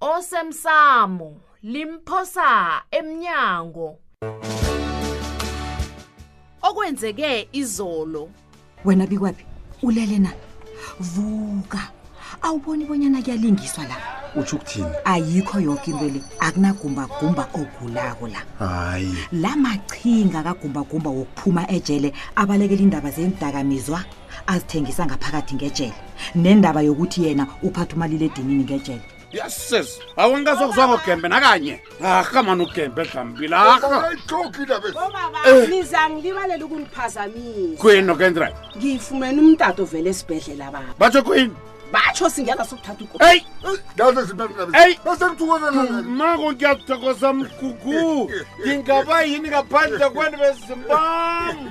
osemsamo limphosa emnyango okwenzeke izolo wena bikwaphi ulele na vuka awuboni bonyana kuyalingiswa la utsho ukuthini ayikho yoke into le akunagumbagumba ogulako la hayi la machinga kagumbagumba wokuphuma ejele abalekela iindaba zendakamizwa azithengisa ngaphakathi ngejele nendaba yokuthi yena uphatha umaliledinini ngejele yases awangikazwa kuzwa ngogembe nakanye arha mani ugembe dlambile arha Eh. nizangilibalela ukungiphazamisa queen nokendra ngiyifumene umtata ovele esibhedlela baba batsho queen batsho singeza sokuthatha ugo eyi eyi mako ngiyakuthokoza mgugu ngingaba yini ngaphandle kwendebe zimbam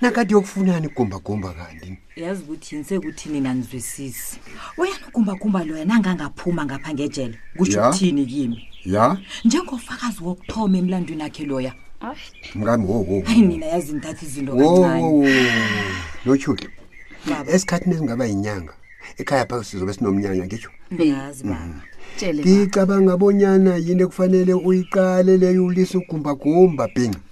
nakade yokufunani igumbagumba kanti yazi ukuthi yini sekuthi nina nizwisisi uyena ugumbagumba loya nangangaphuma ngapha ngejele kusho Ya. ukuthini kimi ya njengofakazi wokuthoma emlandwini akhe loya mkami wo wo hayi nina yazi nithatha izinto wo kancane wo wo. nochule Baba. esikhathini esingaba yinyanga ekhaya pha sizobe sinomnyanya ngisho yazi baba tshele ngicabanga bonyana yini ekufanele uyiqale leyo ulisa ugumbagumba bhinga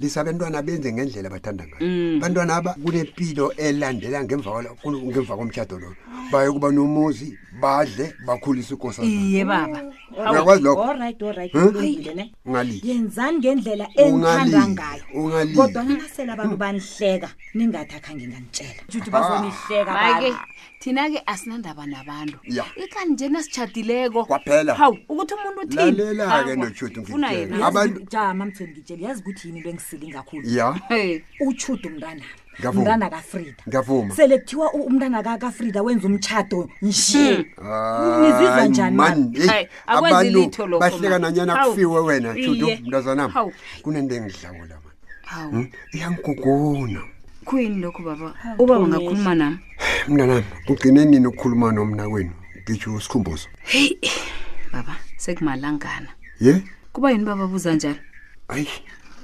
lisa abantwana benze ngendlela abathanda ngayo mm. abantwana aba kunempilo elandela ngemva ngemva komtshado loyo baye kuba nomuzi badle bakhulise ukosa iye baba uyakwazi lokho alright alright ngene ungali yenzani ngendlela engithanda ngayo ungali kodwa nginasela abantu banihleka ningathi akhange nganitshela ukuthi bazonihleka baba thina-ke asinandaba nabantu Ya. ikani nje nasitshadileko Kwaphela. hawu ukuthi umuntu uthini lalela-ke Awa, notshudu ngifuna ngikutshele yena. abantu jama mthweni ngitshele yazi ukuthi yini bengisili ngakhulu ya Hey, utshuda umntanami Ngiyavuma. umntana kafrida ngiyavuma sele kuthiwa u- umntana ka- kafrida wenza umtshado nje nizizwa Hayi, njani man, mani? hey, Hayi, akwenzi abantu litho lokho, bahleka man. nanyana Hawu. kufiwe wena Iye. tshudu mntazanam Hawu. kunento engidlawula man hawu Hmm? iyangiguguna khuyini lokhu baba ubaba ngakhuluma nami mntanami ugcine nini ukukhuluma nomna kwenu ngitsho sikhumbuzo heyi baba sekumalangana ye kuba yini baba buza njalo ayi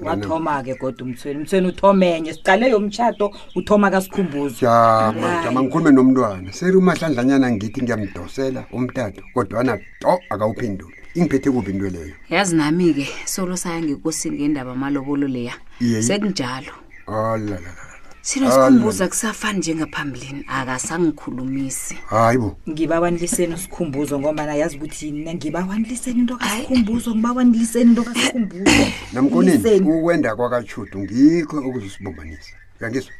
wathoma-ke kodwa umthweni umthweni uthomenye siqale yomtshato uthoma kasikhumbuzo jama jama ngikhulume nomntwana seri umahlandlanyana ngithi ngiyamdosela umtato kodwana to akawuphenduli ingiphethe kuphi into leyo yazi nami-ke solo saya ngekosini ngendaba amalobolo leya Iye, iye. sekunjalo Oh, la, la, la, la. silo sikhumbuza kusafani njengaphambilini akasangikhulumisi hayi bo ngiba waniliseni usikhumbuzo ngombana yazi ukuthi yini ngiba waniliseni into kasikhumbuzo ngiba waniliseni into kasikhumbuzo namkoneni Liseni. ukwenda kwakatshudu ngikho okuzosibumbanisa yangizwa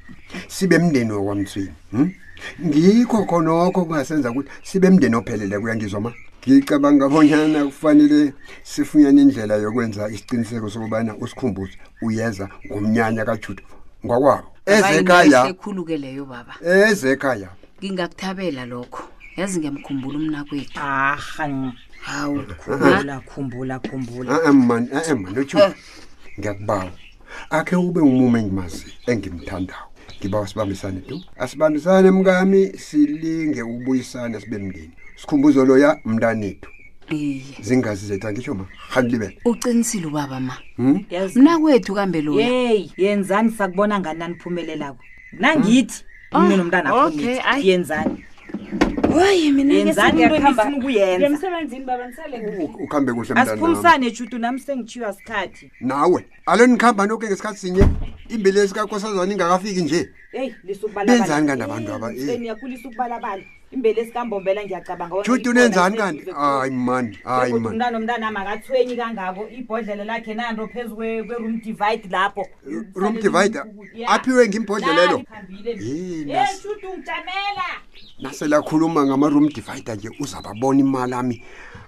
sibe mndeni wakwamthwini hmm? ngikho khonokho kungasenza ukuthi sibe mndeni ophelele kuyangizwa ma ngicabanga bonyana kufanele sifunyane indlela yokwenza isiqiniseko sokubana usikhumbuze uyeza ngomnyanya kajuda ngwakwabo ezekhaya khuluke leyo baba ezekhaya ngingakuthabela lokho yazi ngiyamkhumbula umnakwethu ahan hawu khumbula khumbula khumbula aman aman utsho ngiyakubawa akhe ube umume engimazi engimthandawo ngibawa sibambisane tu asibambisane mkami silinge ubuyisane sibe mndeni sikhumbuzo loya mntanethu zingazi zethu angisho ma handlibele uqinisile ubaba ma hmm? mna kwethu kambe loya yeyi yenzani sakubona ngani naniphumelelako nangithi hmm? umnini ah, umntana yenzani Hayi mina ngiyenzani into engifuna ukuyenza. Ngemsebenzini baba nisale. Ukhambe kuhle mntana. Asiphumsane judu nami sengithiwa isikhathi. nawe alo nikhamba noke ngesikhathi sinye imbelesi kakosazwana ingakafiki nje benzani kanti abantu aba shuti unenzani kanti hayi mani hayi manumntana omntana makathwenyi kangako ibhodlelo lakhe nanto phezu kwe-room divide lapho room divide aphiwe ngimbhodlelelo naselakhuluma ngama-room divide nje uzababona imali ami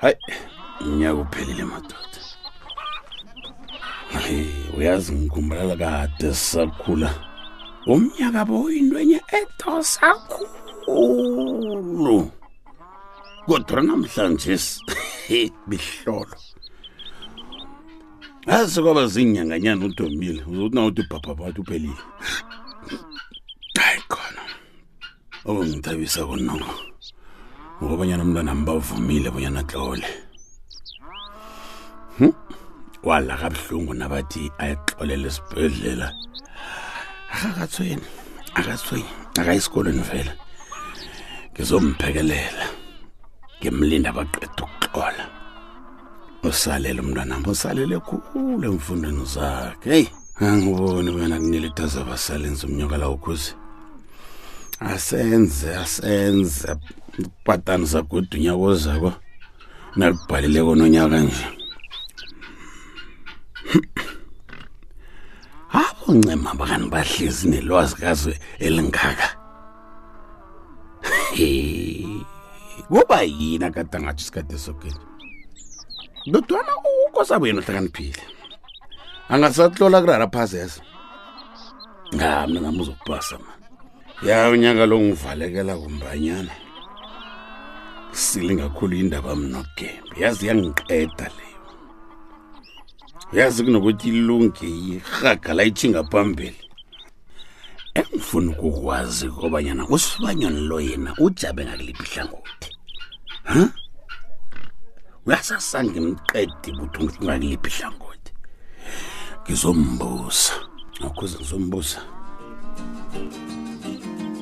hayi unyaka uphelile madoda Hey, uyazi ngikhumbulala kade sisakhula umnyaka boyintwenye edosa khulu kodwa namhlanje bihlolo azi kwaba zinyanganyana udomile uzothi na uthi ubhabha bathi uphelile okungithabisa konoko ngokobanyana umntwana mbavumile bonyana tlole hmm? wala kabuhlungu nabathi ayexolela esibhedlela akakathweni akathweni akayisikolweni vela ngizomphekelela ngimlinda baqeda ukuxola usalele umntwanami usalele khulu emfundweni zakhe heyi angiboni wena kunile taza basalenza umnyoka la ukhuzi asenze asenze upatani zagudu unyaka ozako nalubhalileko nonyaka nje abo ncema bakani bahlezi nelwazi kazwe elingaka kuba yini akade angatsho isikade soke nje dodwana ukosabo yena uhlakaniphile angasatlola kurara phasi esa nga mna ngami uzokupasa ma ya unyaka lo ngivalekela kumbanyana sile ngakhulu indaba mnogembe yazi yangiqeda leyo yazi kunokuthi ilunge irhaga layitshinga phambili engifuna ukukwazi kobanyana usibanyoni lo yena ujabe ngakuliphi ihlangothi ha uyasasa ngimqedi ukuthi ngakuliphi ihlangothi ngizombuza ngakhuze ngizombuza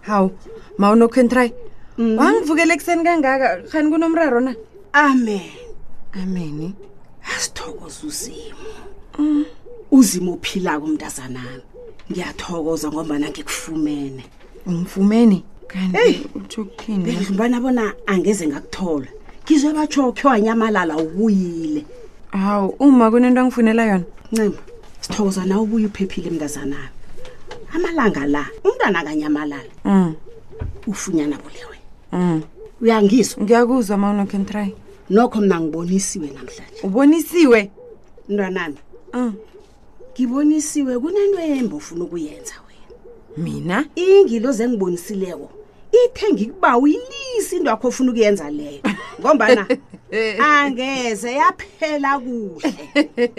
hawu ma unokhwentrayi mm. wangivukela ekuseni kangaka khani kunomraro na amen ameni asithokoza uzimo mm. uzimo uphilako mntazanami ngiyathokoza ngombana ngikufumene ungifumene kantiuthukuthinibana bona angeze ngakuthola ngizwe batsho khe wanyamalala ubuyile hawu uma kunento angifunela yona ncema sithokoza na ubuye uphephile mntazanami amalanga la umntwana akanyamalala um ufunyana bulewe um uyangizwa ngiyakuzwa ma unocan try nokho mna ngibonisiwe namhlanje ubonisiwe mntwanami um ngibonisiwe kunento embi ofuna ukuyenza wena mina ingilo zengibonisileko ithe ngikuba uyilise into yakho ofuna ukuyenza leyo ngombana angeze yaphela kuhle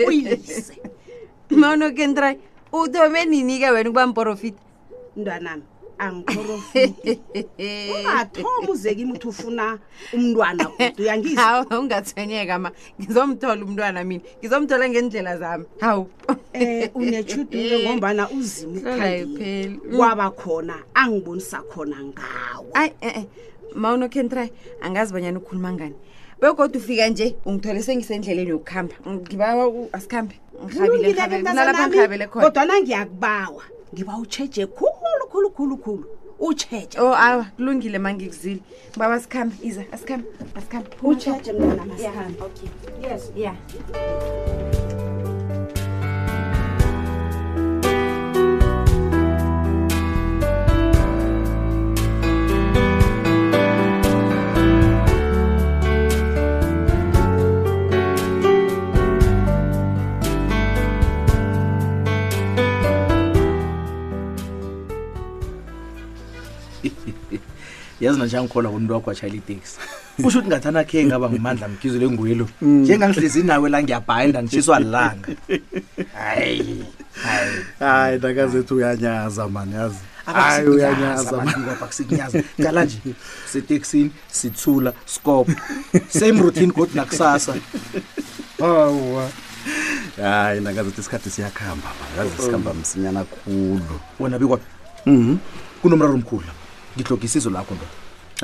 uyilise mawunokentry uthome nini-ke wena ukuba mporofita mntwanami angiphorofiti ungathomi uzeki imuthi ufuna umntwana kudu uyangizwa hawu ungathwenyeka ma ngizomthola umntwana mina ngizomthola ngendlela zami hawu eh unetshudulo ngombana uzima Hlola ukukhandile ipheli. Mm. kwaba khona angibonisa khona ngawo ayi e-e ma unokentry angazi banyana ukhuluma ngani bekodwa ufika nje ungithole sengisendleleni yokuhamba ngibawa u- asikhambe Ngirhabile, ngirhabile. Kunalapha ngirhabele khona. kodwana ngiyakubawa ngiba utshetshe khulu khulu khulu khulu utshetshe o Oh, awa kulungile ma ngikuzile baba sikhambe iza asikhambe asikhambe utshetshe mntwana masihambe okay yes ya yazi nanje angikholwa kumuntu wakho washayela iteksi kusho ukuthi ngathi anakhe ngaba ngumandla mgizule enguye lo Mm. njengangihlezi nawe la ngiyabhayinda ngishiswa lilanga hayi hayi hayi ndakazethu uyanyaza mani yazi Hayi, uyanyaza, man. abakusikunyaza kusikunyazapha kusikunyaza cala nje seteksini sithula skop same routine godu nakusasa awa hayi nangazi ukuthi isikhathi siyakuhamba ngazi sikhamba msinyana khulu wena bikwa mhm kunomraro omkhulu la ngidloga isizo lakho ndoda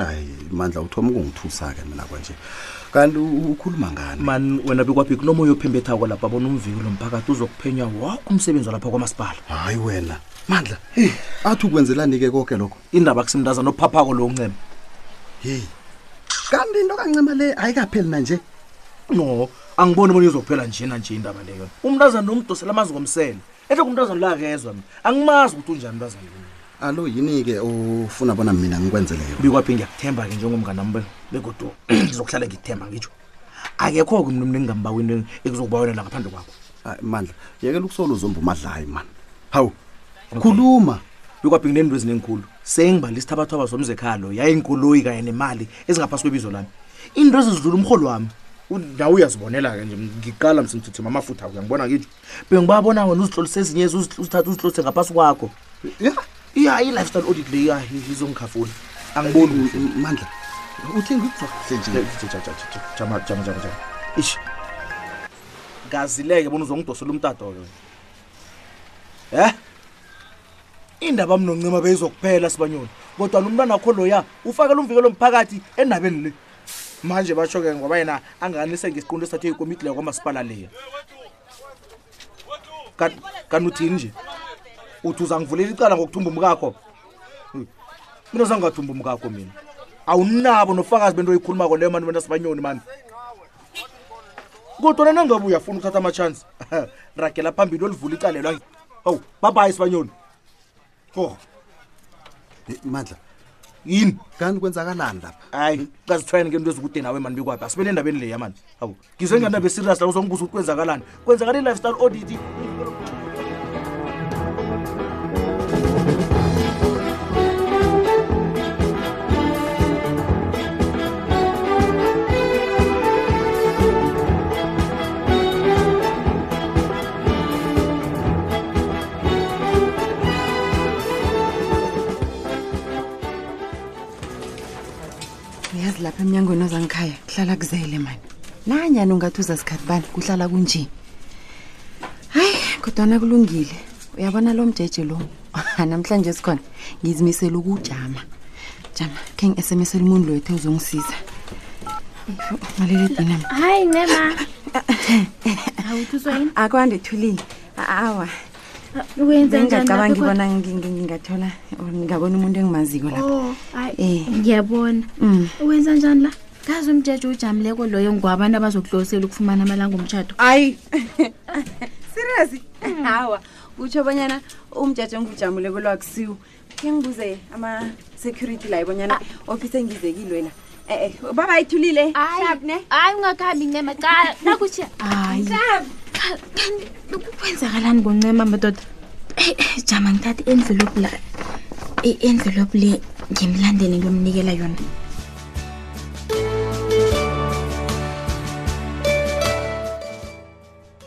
hayi mandla uthoma ukungithusa-ke mina kwanje kanti u- ukhuluma ngani mani wena bikwaphi kunomoya ophembethako lapha bona umviki lo mphakathi uzokuphenywa woke umsebenzi walapha kwamasipala hayi wena mandla hey athi ukwenzelani ke konke lokho indaba kusimntazana ophaphako lo uncema hey kanti into kancema le ayikapheli na nje no angiboni bona izokuphela nje na nje indaba leyo umntazana nomdosela amazi ngomsele ehle kumntazana la akezwa mina angimazi ukuthi unjani umntazana lo alo yini-ke ufuna bona mina ngikwenzeleyo bikwaphi ngiyakuthemba-ke njengomnganami begodu ngizokuhlala ngikuthemba ngitsho akekho-ke mntu mntu engingambaweni ekuzokuba wena la ngaphandle kwakho Hayi, mandla yekela ukusola uzomba umadlayi mani hawu khuluma bekwabhingi nento ezinengikhulu sengibala isithabathwaba somzekhalo yayinkoloyi kanye nemali ezingaphasi kwebizo lami into ezizidlula umrholo wami nawe uyazibonela-ke nje ngiqala msimthithima amafutha uyangibona ngitsho bengibabona wena uzihlolise ezinye ezi, uzi- uzithathe uzihlolise ngaphasi kwakho ya ya i-lifestyle audit le ya izongikhafuni angiboni mandla uthe ngikuzwajamajamajamajama ish ngazileke bona uzongidosela umtato-ke he indaba mnoncima beyizokuphela sibanyoni kodwa lo mntwana kho loya ufakela umvikelo mphakathi endabeni le manje basho-ke ngoba yena anganise ngesiqunto esathiwe ikomiti leyo kwamasipala leya Kan- kanti uthini nje uthi uzangivulela icala ngokuthumba umkakho Hmm. mina uzangathumba umkakho mina awunabo nofakazi bento oyikhulumako leyo mani wena sibanyoni mani kodwa na nangabe uyafuna ukuthatha ama-chance ragela phambili olivula icalelwa hawu babayi sibanyoni oh mandla yini kanti kwenzakalani lapha hayi kazithwayeni ke into ezikude nawe mani bikwaphi asibele endabeni leya mani awu ngizwe ngandaba eserious la uzongibuza ukuthi kwenzakalani kwenzakala i-lifestyle audit uyazi lapha emnyangweni ozangikhaya kuhlala kuzele mani nanyani ungathi uza sikhathi bani kuhlala kunje hayi kodwana kulungile uyabona lo mjeje lo namhlanje sikhona ngizimisele ukujama jama khe ngi-smsela umuntu loyo ethe uzongisiza ngaleledinami hayi ncema awuthi uswayini akwande thulile awa wenza njani bengingacabangi lapho? bona ngi- ngi- ngingathola or ngingabona umuntu engimaziko lapho Oh, hayi, Eh. ngiyabona Mm. wenza njani la kazi umjeje ujamileko loyo ngwabantu abazokuhlosela ukufumana amalanga omtshato ayi serious hawa kutsho abanyana umjaji engujamuleko lwakusiwo khengibuze ama-security layo bonyana office engizekilwe la e-e baba ithulile Shab, ne? hayi ungakhambi ncema cala nakutshiya hayi kwenzakalani ngoncema madoda Eyi, eyi, jama ngithatha i-envelope la i-envelope le ngimlandele ngiyomnikela yona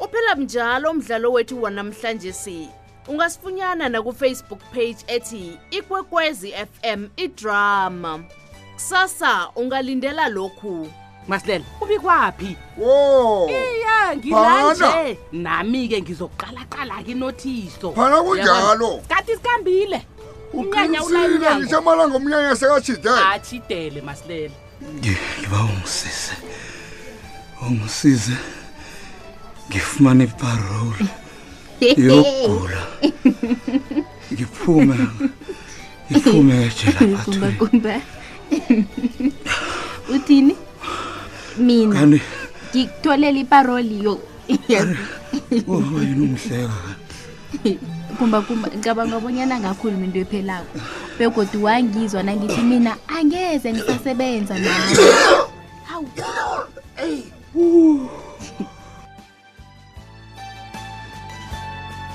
uphela mnjalo umdlalo wethu wanamhlanje si ungasifunyana nakufacebook page ethi ikwekwezi fm idrama kusasa ungalindela lokhu masilela ubikwaphi wo iya ngilanje nami-ke ngizoqalaqala-ke inothiso phana kunjalo kati sikambile umnyanya ulayinyango ngisemalanga umnyanya sekachidele achidele masilela ngiba ungisize ungisize ngifumane iparol yokugula ngiphume ngiphume ejelakumbakumba uthini mina ngikutholela iparoli uyinomhleka kumbakumba ngicabanga bonyana ngakhuluma into ephelako begodwa wangizwa nangithi mina angeze ngisasebenza nawe hawu